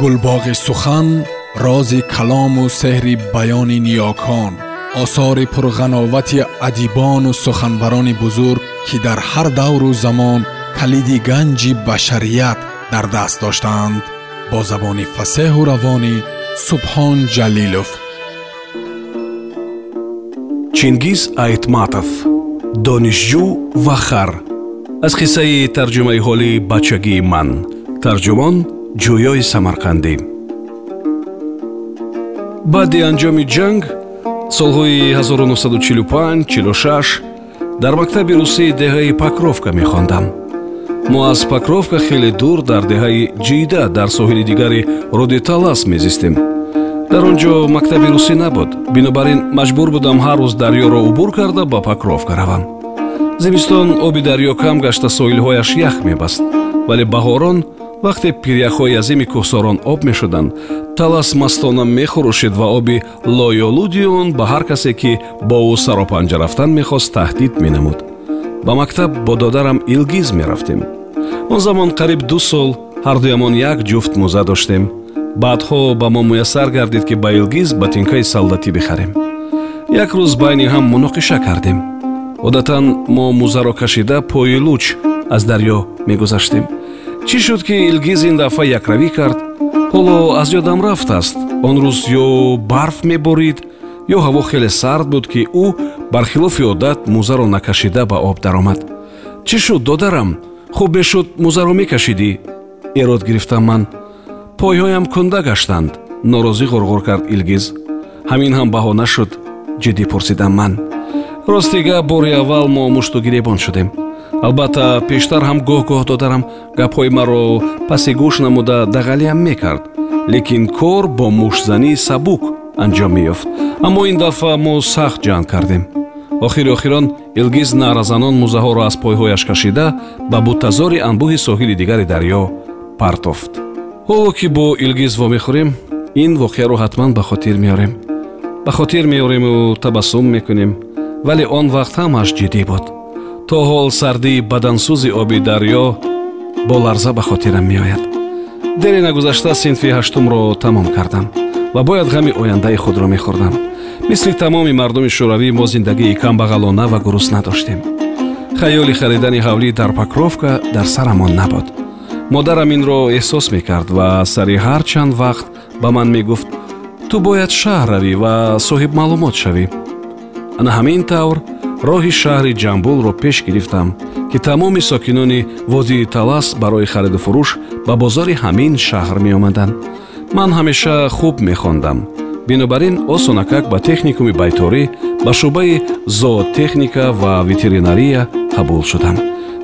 гулбоғи сухан рози калому сеҳри баёни ниёкон осори пурғановати адибону суханбарони бузург ки дар ҳар давру замон калиди ганҷи башарият дар даст доштаанд бо забони фасеҳу равонӣ субҳон ҷалилов. Чингиз айтматов донишҷӯ ва хар аз қиссаи тарҷумаи ҳолии бачагии ман тарҷумон ҷӯёи самарқандӣ. Баъди анҷоми ҷанг солҳои 1945-46 дар мактаби русии деҳаи покровка мехондам. Мо аз покровка хеле дур дар деҳаи ҷида дар соҳили дигари руди талас мезистем. Дар он ҷо мактаби русӣ набуд. Бинобар ин маҷбур будам ҳар рӯз дарьёро убур карда ба покровка равам. Зимистон оби дарьё кам гашта соҳилҳояш ях мебаст вале баҳорон вақте пиряхҳои азими кӯҳсорон об мешуданд талас мастона мехурӯшид ва оби лоёлуди он ба ҳар касе ки бо ӯ саропанҷа рафтан мехост таҳдид менамуд. ба мактаб бо додарам илгиз мерафтем. он замон қариб ду сол ҳардуямон як ҷуфт мӯза доштем. баъдҳо ба мо муяссар гардид ки ба илгиз ботинкаи солдатӣ бихарем. як рӯз байни ҳам муноқиша кардем. одатан мо мӯзаро кашида пои луч аз дарьё мегузаштем чӣ шуд ки илгиз ин дафъа якравӣ кард? Ҳоло аз ёдам рафтааст он рӯз ё барф меборид ё ҳаво хеле сард буд ки ӯ бархилофи одат мӯзаро накашида ба об даромад. Чӣ шуд додарам? Хуб мешуд мӯзаро мекашидӣ. Эрод гирифтам ман. Пойҳоям кунда гаштанд? Норозӣ ғорғор кард илгиз. Ҳамин ҳам баҳона шуд ҷиддӣ пурсидам ман. Ростига бори аввал мо мушту гиребон шудем албатта пештар ҳам гоҳ-гоҳ додарам гапҳои маро паси гӯш намуда дағалиям мекард. Лекин кор бо мушзанӣ сабук анҷом меёфт аммо ин дафъа мо сахт ҷанг кардем. Охири охирон илгиз наъразанон мӯзаҳоро аз пойҳояш кашида ба бутазори анбӯҳи соҳили дигари дарьё партофт ҳоло ки бо илгиз вомехӯрем ин воқеаро ҳатман ба хотир меорем. Ба хотир меорему табассум мекунем. Вале он вақт ҳамаш ҷиддӣ буд то ҳол сардии бадансӯзи оби дарьё бо ларза ба хотирам меояд. Дере нагузашта синфи ҳаштумро тамом кардам ва бояд ғами ояндаи худро мехӯрдам. Мисли тамоми мардуми шӯравӣ мо зиндагии камбағалона ва гурусна доштем хаёли харидани ҳавлӣ дар покровка дар сарамон набуд. Модарам инро эҳсос мекард ва сари ҳар чанд вақт ба ман мегуфт ту бояд шаҳр равӣ ва соҳибмаълумот шавӣ. Ана ҳамин тавр роҳи шаҳри ҷамбулро пеш гирифтам ки тамоми сокинони водии талас барои хариду фурӯш ба бозори ҳамин шаҳр меомаданд. Ман ҳамеша хуб мехондам. Бинобар ин осонакак ба техникуми байторӣ ба шӯъбаи зоотехника ва ветеринария қабул шудам.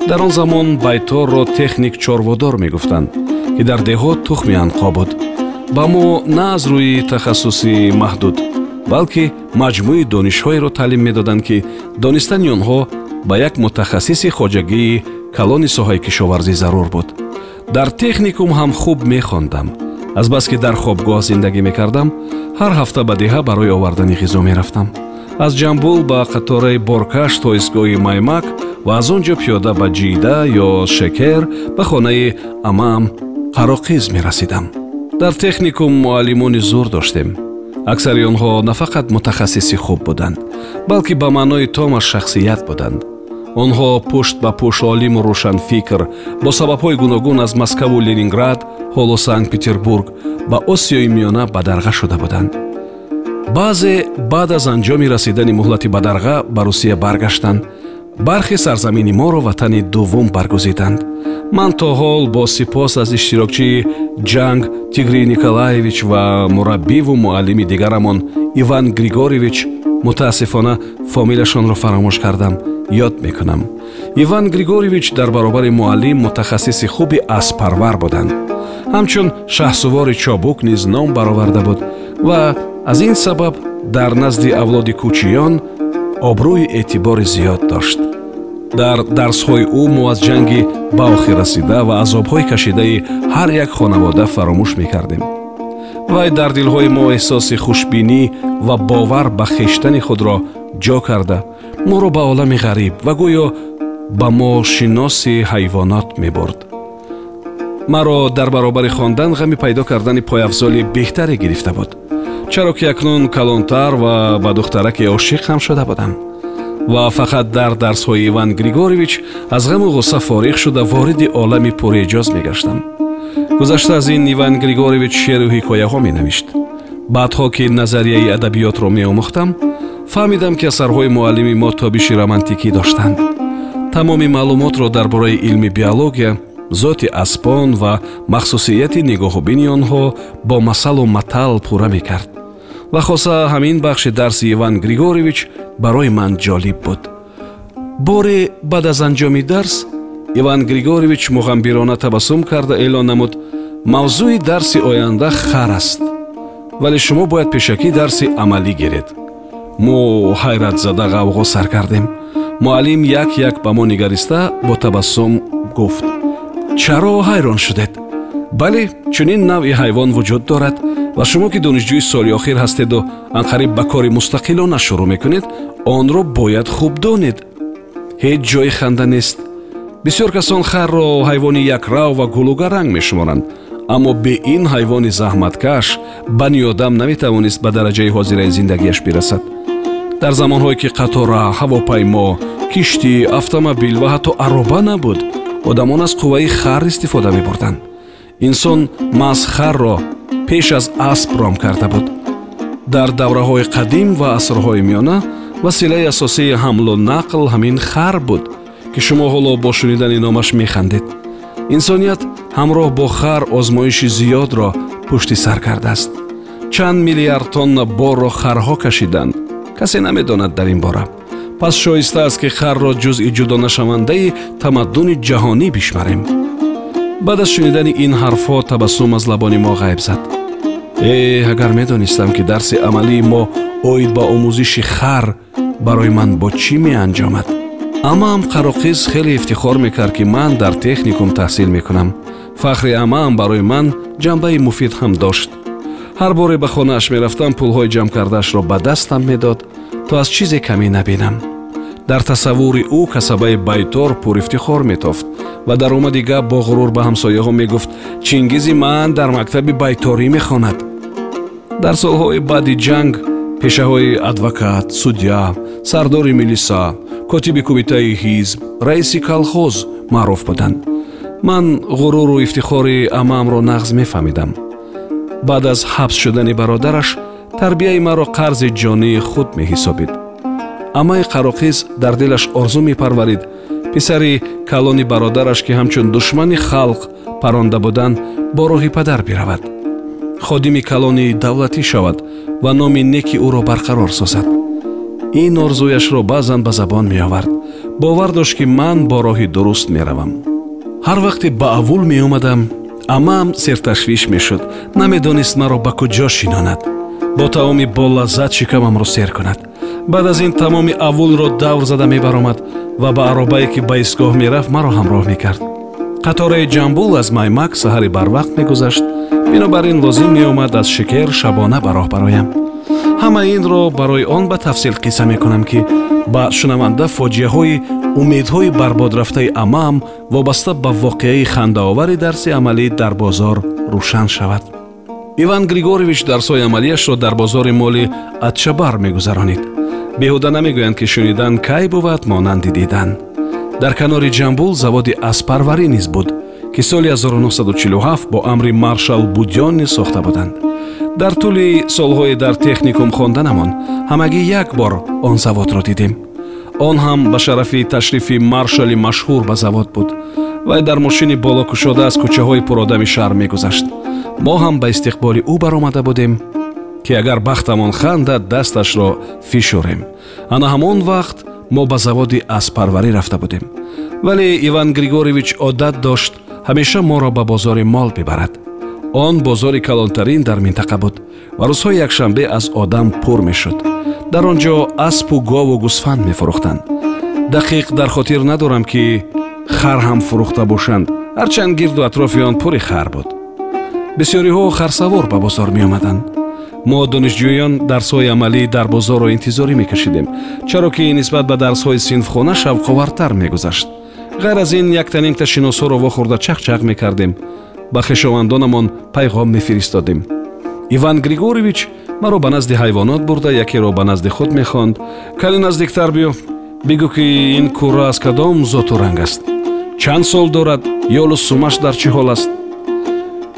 Дар он замон байторро техник чорводор мегуфтанд ки дар деҳот тухми анқо буд. Ба мо на аз рӯи тахассуси маҳдуд балки маҷмӯи донишҳоеро таълим медоданд ки донистани онҳо ба як мутахассиси хоҷагии калони соҳаи кишоварзӣ зарур буд. Дар техникум ҳам хуб мехондам. Азбаски дар хобгоҳ зиндагӣ мекардам ҳар ҳафта ба деҳа барои овардани ғизо мерафтам. Аз ҷамбул ба қатораи боркаш то истгоҳи маймак ва аз он ҷо пиёда ба ҷида ё шекер ба хонаи амаам қароқиз мерасидам. Дар техникум муаллимони зур доштем аксари онҳо на фақат мутахассиси хуб буданд балки ба маънои томаш шахсият буданд. Онҳо пушт ба пушт олиму рӯшанфикр бо сабабҳои гуногун аз москаву ленинград ҳоло санкт петербург ба осиёи миёна бадарға шуда буданд. Баъзе баъд аз анҷоми расидани муҳлати бадарға ба русия баргаштанд бархи сарзамини моро ватани дуввум баргузиданд. Ман то ҳол бо сипос аз иштирокчии ҷанг тигрий николаевич ва мураббиву муаллими дигарамон иван григорьевич мутаассифона фомилияшонро фаромӯш кардам. Ёд мекунам. Иван григорьевич дар баробари муаллим мутахассиси хуби аспарвар буданд. Ҳамчун шаҳсувори чобук низ ном бароварда буд ва аз ин сабаб дар назди авлоди кӯчиён обрӯи эътибори зиёд дошт дар дарсҳои ӯ мо аз ҷанги ба охир расида ва азобҳои кашидаи ҳар як хонавода фаромӯш мекардем. Вай дар дилҳои мо эҳсоси хушбинӣ ва бовар ба хештани худро ҷо карда. Моро ба олами ғариб ва гӯё ба мо шиноси ҳайвонот мебурд маро дар баробари хондан ғами пайдо кардани пойафзоли беҳтаре гирифта буд. Чаро ки акнун калонтар ва ба духтараке ошиқ ҳам шуда будам ва фақат дар дарсҳои иван григоревич аз ғаму ғусса фориғ шуда вориди олами пуреҷоз мегаштам. гузашта аз ин иван григоревич шеъру ҳикояҳо менавишт баъдҳо ки назарияи адабиётро меомӯхтам фаҳмидам ки асарҳои муаллими мо тобиши романтикӣ доштанд. Тамоми маълумотро дар бораи илми биология зоти аспон ва махсусияти нигоҳубини онҳо бо масалу матал пурра мекард ва хоса ҳамин бахши дарси иван григоревич барои ман ҷолиб буд. Боре баъд аз анҷоми дарс иван григоревич муғамбирона табассум карда эълон намуд мавзӯи дарси оянда хар аст вале шумо бояд пешакӣ дарси амалӣ гиред. Мо ҳайратзада ғавғо сар кардем. Муаллим як як ба мо нигариста бо табассум гуфт. Чаро ҳайрон шудед. Бале чунин навъи ҳайвон вуҷуд дорад ва шумо ки донишҷӯи соли охир ҳастеду анқариб ба кори мустақилона шурӯъ мекунед онро бояд хуб донед. Ҳеҷ ҷои ханда нест. Бисёр касон харро ҳайвони якрав ва гулугаранг мешуморанд. Аммо бе ин ҳайвони заҳматкаш бани одам наметавонист ба дараҷаи ҳозираи зиндагиаш бирасад. Дар замонҳое ки қатора ҳавопаймо киштӣ автомобил ва ҳатто ароба набуд одамон аз қувваи хар истифода мебурданд. Инсон маҳз харро пеш аз асп ром карда буд. Дар давраҳои қадим ва асрҳои миёна василаи асосии ҳамлу нақл ҳамин хар буд ки шумо ҳоло бо шунидани номаш механдед. Инсоният ҳамроҳ бо хар озмоиши зиёдро пушти сар кардааст. Чанд миллиард тонна борро харҳо кашиданд касе намедонад дар ин бора. Пас шоиста аст ки харро ҷузъи ҷудонашавандаи тамаддуни ҷаҳонӣ бишмарем баъд аз шунидани ин ҳарфҳо табассум аз лабони мо ғайб зад. Э агар медонистам ки дарси амалии мо оид ба омӯзиши хар барои ман бо чӣ меанҷомад? Амаам қароқиз хеле ифтихор мекард ки ман дар техникум таҳсил мекунам. Фахри амаам барои ман ҷанбаи муфид ҳам дошт. Ҳар боре ба хонааш мерафтам пулҳои ҷамъ кардаашро ба дастам медод то аз чизе камӣ набинам дар тасаввури ӯ касабаи байтор пурифтихор метофт ва дар омади гап бо ғурур ба ҳамсояҳо мегуфт чингизи ман дар мактаби байторӣ мехонад дар солҳои баъди ҷанг пешаҳои адвокат судя сардори милиса котиби кумитаи ҳизб раиси колхоз маъруф буданд. Ман ғуруру ифтихори амаамро нағз мефаҳмидам. Баъд аз ҳабс шудани бародараш тарбияи маро қарзи ҷонии худ меҳисобид амаи қароқиз дар дилаш орзу мепарварид. Писари калони бародараш ки ҳамчун душмани халқ паронда буданд бо роҳи падар биравад. Ходими калони давлатӣ шавад ва номи неки ӯро барқарор созад. Ин орзуяшро баъзан ба забон меовард. Бовар дошт ки ман бо роҳи дуруст меравам. Ҳар вақте ба аввул меомадам амаам серташвиш мешуд. Намедонист маро ба куҷо шинонад. Бо таоми болаззат шикамамро сер кунад баъд аз ин тамоми аввулро давр зада мебаромад ва ба аробае ки ба истгоҳ мерафт маро ҳамроҳ мекард. Қатораи ҷамбул аз маймак саҳари барвақт мегузашт. Бинобар ин лозим меомад аз шикер шабона ба роҳ бароям. Ҳама инро барои он ба тафсил қисса мекунам ки ба шунаванда фоҷиаҳои умедҳои барбодрафтаи амаам вобаста ба воқеаи хандаовари дарси амалӣ дар бозор рӯшан шавад. Иван григоревич дарсҳои амалияшро дар бозори моли атшабар мегузаронид беҳуда намегӯянд ки шунидан кай бувад монанди дидан. Дар канори ҷамбул заводи аспарварӣ низ буд ки соли 1947 бо амри маршал будён низ сохта буданд. Дар тӯли солҳои дар техникум хонданамон ҳамагӣ як бор он заводро дидем. Он ҳам ба шарафи ташрифи маршали машҳур ба завод буд вай дар мошини болокушода аз кӯчаҳои пуродами шаҳр мегузашт. Мо ҳам ба истиқболи ӯ баромада будем ки агар бахтамон хандад дасташро фишурем ана ҳамон вақт мо ба заводи аспарварӣ рафта будем. Вале иван григоревич одат дошт ҳамеша моро ба бозори мол бибарад. Он бозори калонтарин дар минтақа буд ва рӯзҳои якшанбе аз одам пур мешуд. Дар он ҷо аспу гову гусфанд мефурӯхтанд. Дақиқ дар хотир надорам ки хар ҳам фурӯхта бошанд. Ҳарчанд гирду атрофи он пури хар буд. Бисёриҳо харсавор ба бозор меомаданд мо донишҷӯён дарсҳои амалӣ дар бозорро интизорӣ мекашидем. Чаро ки нисбат ба дарсҳои синфхона шавқовартар мегузашт. Ғайр аз ин яктанимта шиносҳоро вохӯрда чақчақ мекардем. Ба хешовандонамон пайғом мефиристодем. Иван григоревич маро ба назди ҳайвонот бурда якеро ба назди худ мехонд. Кале наздиктар биё бигӯ ки ин курра аз кадом зоту ранг аст. Чанд сол дорад ёлу сумаш дар чӣ ҳол аст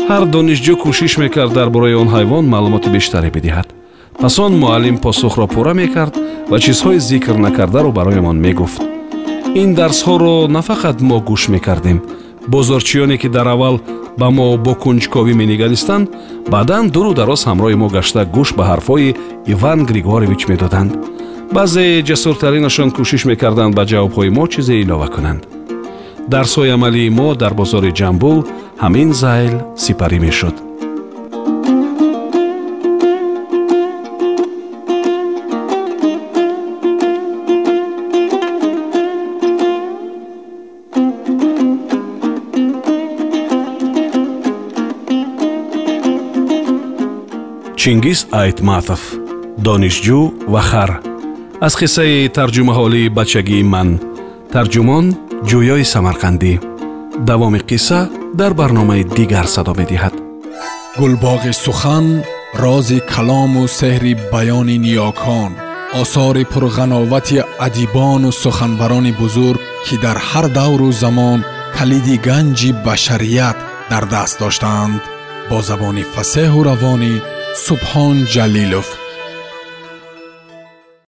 ҳар донишҷӯ кӯшиш мекард дар бораи он ҳайвон маълумоти бештаре бидиҳад. Пас он муаллим посухро пурра мекард ва чизҳои зикр накардаро бароямон мегуфт. Ин дарсҳоро на фақат мо гӯш мекардем. Бозорчиёне ки дар аввал ба мо бо кунҷковӣ менигаристанд баъдан дуру дароз ҳамроҳи мо гашта гӯш ба ҳарфҳои иван григоревич медоданд. Баъзе ҷасуртаринашон кӯшиш мекарданд ба ҷавобҳои мо чизе илова кунанд дарсҳои амалии мо дар бозори ҷамбул ҳамин зайл сипарӣ мешуд. Чингиз айтматов донишҷӯ ва хар. Аз қиссаи тарҷумаҳолии бачагии ман. Тарҷумон ҷӯёи самарқандӣ давоми қисса дар барномаи дигар садо медиҳад. Гулбоғи сухан рози калому сеҳри баёни ниёкон осори пурғановати адибону суханбарони бузург ки дар ҳар давру замон калиди ганҷи башарият дар даст доштаанд бо забони фасеҳу равонӣ субҳон ҷалилов